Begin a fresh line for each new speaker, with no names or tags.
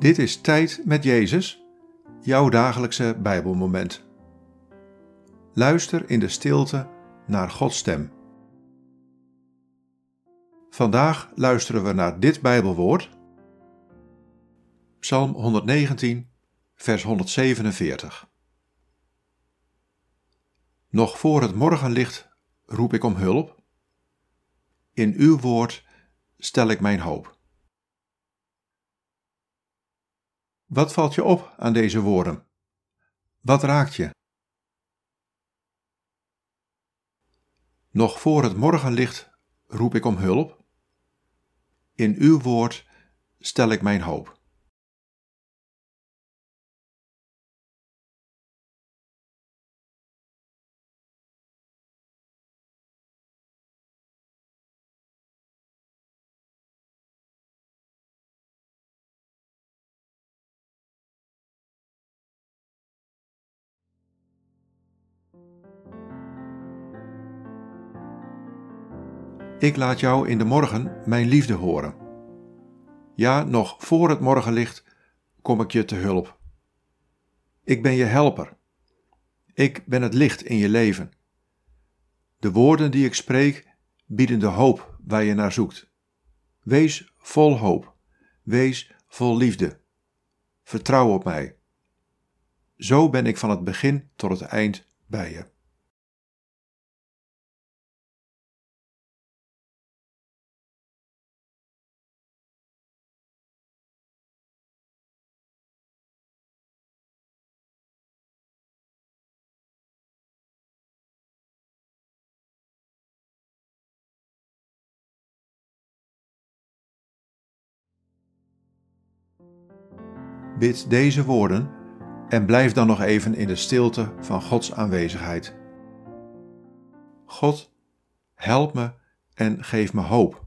Dit is Tijd met Jezus, jouw dagelijkse Bijbelmoment. Luister in de stilte naar Gods stem. Vandaag luisteren we naar dit Bijbelwoord. Psalm 119, vers 147. Nog voor het morgenlicht roep ik om hulp. In uw woord stel ik mijn hoop. Wat valt je op aan deze woorden? Wat raakt je? Nog voor het morgenlicht roep ik om hulp. In uw woord stel ik mijn hoop. Ik laat jou in de morgen mijn liefde horen. Ja, nog voor het morgenlicht kom ik je te hulp. Ik ben je helper. Ik ben het licht in je leven. De woorden die ik spreek bieden de hoop waar je naar zoekt. Wees vol hoop. Wees vol liefde. Vertrouw op mij. Zo ben ik van het begin tot het eind bij. Bid deze woorden en blijf dan nog even in de stilte van Gods aanwezigheid. God, help me en geef me hoop.